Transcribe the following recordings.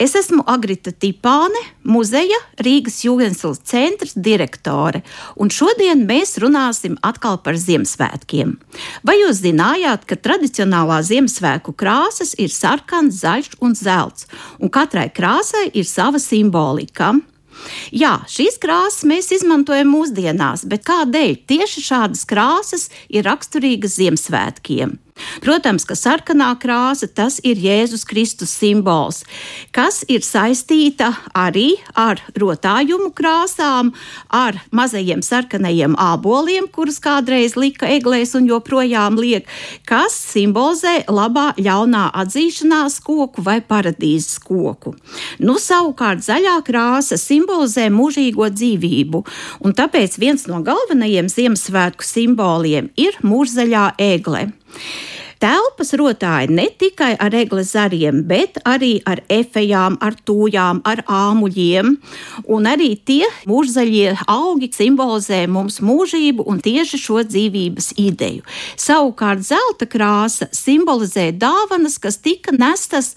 Es esmu Agrita Tipāne, muzeja Rīgas Jūgenslas centra direktore, un šodien mēs runāsim atkal par Ziemassvētkiem. Vai jūs zinājāt, ka tradicionālā Ziemassvētku krāsas ir sarkans, zaļš un zelts, un katrai krāsai ir sava simbolika? Jā, šīs krāsas mēs izmantojam mūsdienās, bet kādēļ tieši šādas krāsas ir raksturīgas Ziemassvētkiem? Protams, ka sarkanā krāsa tas ir Jēzus Kristus simbols, kas ir saistīta arī ar rotājumu krāsām, ar mazajiem sarkanajiem āboliem, kurus kādreiz lika eglēs un joprojām liek, kas simbolizē labā ļaunā atzīšanās koku vai paradīzes koku. Nu, savukārt zaļā krāsa simbolizē mūžīgo dzīvību, un tāpēc viens no galvenajiem Ziemassvētku simboliem ir mūžzaļā egle. Telpas rotāja ne tikai ar egles zariem, bet arī ar efejām, ar tūjām, ar āmuļiem. Un arī tie mūžzaļie augi simbolizē mums mūžību un tieši šo dzīvības ideju. Savukārt zelta krāsa simbolizē dāvanas, kas tika nestas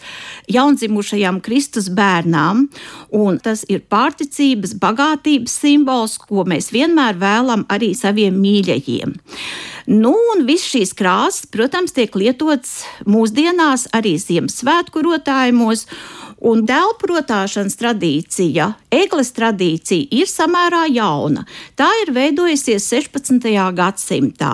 jaundzimušajām Kristus bērnām, un tas ir pārticības, bagātības simbols, ko mēs vienmēr vēlam arī saviem mīļajiem. Nu, un viss šīs krāsas, protams, tiek lietotas mūsdienās arī Ziemassvētku rotājumos. Un dēlprotāšanas tradīcija, eglis tradīcija ir samērā jauna. Tā ir veidojusies 16. gadsimtā.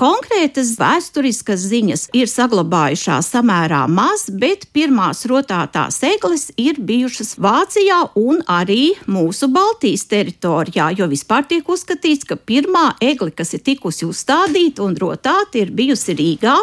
Konkrētas vēsturiskas ziņas ir saglabājušās samērā maz, bet pirmās rotātās eglis ir bijušas Vācijā un arī mūsu Baltijas teritorijā, jo vispār tiek uzskatīts, ka pirmā egli, kas ir tikusi uzstādīta un rotāta, ir bijusi Rīgā,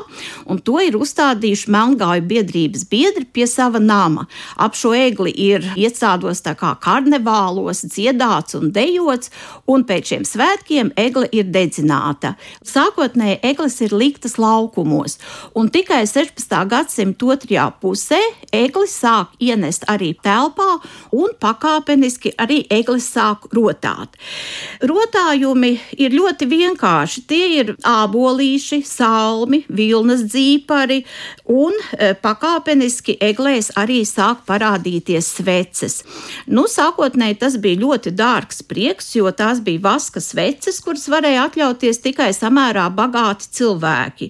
un to ir uzstādījuši Melngāju biedrības biedri pie sava nama. Ap šo egli ir iecādos tā kā karnevālos, dziedāts un dejots, un pēc šiem svētkiem egle ir dedzināta. Sākotnēji eglis ir liktas laukumos, un tikai 16. gadsimta otrajā pusē eglis sāk ienest arī telpā, un pakāpeniski arī eglis sāk rotāt. Rotājumi ir ļoti vienkārši. Tie ir ābolīši, salmi, vilnas dzīpari, un e, pakāpeniski eglēs arī sāk parādīties sveces. Nu, sākotnēji tas bija ļoti dārgs prieks, jo tās bija vaska sveces, kuras varēja atļauties tikai samērā bagāti cilvēki.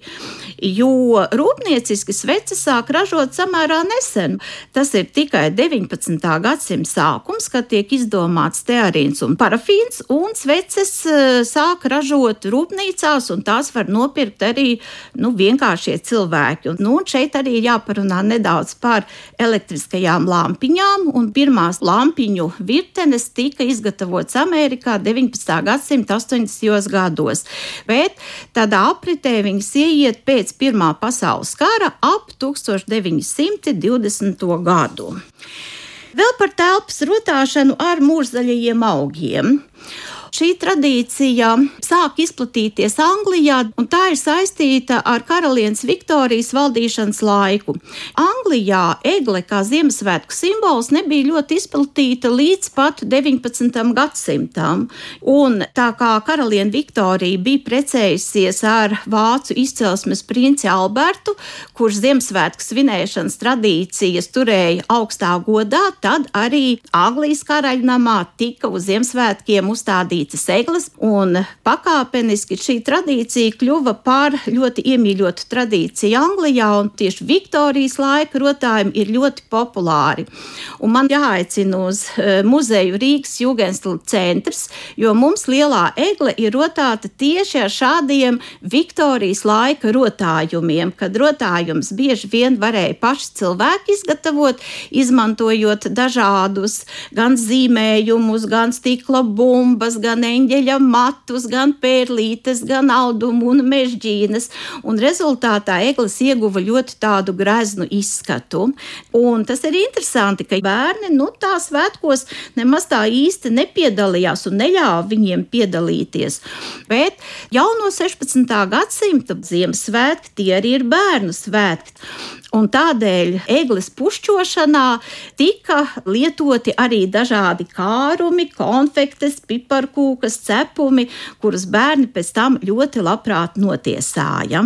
Jo rūpnieciski sveces sāk ražot samērā nesen. Tas ir tikai 19. gadsimta sākums, kad tiek izdomāts teorīns un parafīns, un sveces eh, sāk ražot rūpnīcās, un tās var nopirkt arī nu, vienkāršie cilvēki. Un, nu, šeit arī jāparunā nedaudz par elektriskajām elektriskajām lampiņām, un pirmās lampiņu virtenes tika izgatavotas Amerikā 19. gadsimta 80. gados. Bet tādā apritē viņas ieiet pēc Pirmā pasaules kara ap 1920. gadu. Vēl par telpas rotāšanu ar mūžzaļajiem augiem. Šī tradīcija sāk izplatīties Anglijā, un tā ir saistīta ar karalienes Viktorijas valdīšanas laiku. Anglijā egle kā Ziemassvētku simbols nebija ļoti izplatīta līdz pat 19. gadsimtam. Un tā kā karaliene Viktorija bija precējusies ar vācu izcelsmes princi Albertu, kurš Ziemassvētku svinēšanas tradīcijas turēja augstā godā, tad arī Anglijas karaļnamā tika uz Ziemassvētkiem uzstādīta radītas eglis, un pakāpeniski šī tradīcija kļuva par ļoti iemīļotu tradīciju Anglijā, un tieši Viktorijas laika rotājumi ir ļoti populāri. Un man jāaicina uz uh, muzeju Rīgas Jūgenstila centrs, jo mums lielā egle ir rotāta tieši ar šādiem Viktorijas laika rotājumiem, kad rotājums bieži vien varēja paši cilvēki izgatavot, izmantojot dažādus gan zīmējumus, gan stikla bumbas, gan eņģeļa matus, gan pērlītes, gan audumu un mežģīnas. Un rezultātā eglis ieguva ļoti tādu greznu izskatu. Un tas ir interesanti, ka bērni nu, tā svētkos nemaz tā īsti nepiedalījās un neļāva viņiem piedalīties. Bet jau no 16. gadsimta Ziemassvētki tie arī ir bērnu svētki. Un tādēļ eglis pušķošanā tika lietoti arī dažādi kārumi, konfektes, piparkūkas, cepumi, kurus bērni pēc tam ļoti labprāt notiesāja.